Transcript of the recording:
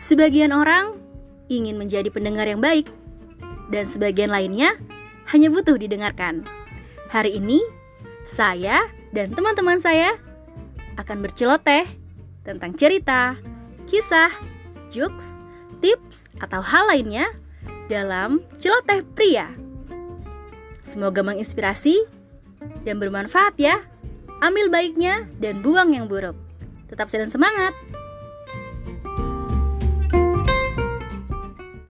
Sebagian orang ingin menjadi pendengar yang baik, dan sebagian lainnya hanya butuh didengarkan. Hari ini, saya dan teman-teman saya akan berceloteh tentang cerita, kisah, jokes, tips, atau hal lainnya dalam celoteh pria. Semoga menginspirasi dan bermanfaat ya. Ambil baiknya dan buang yang buruk. Tetap sedang semangat.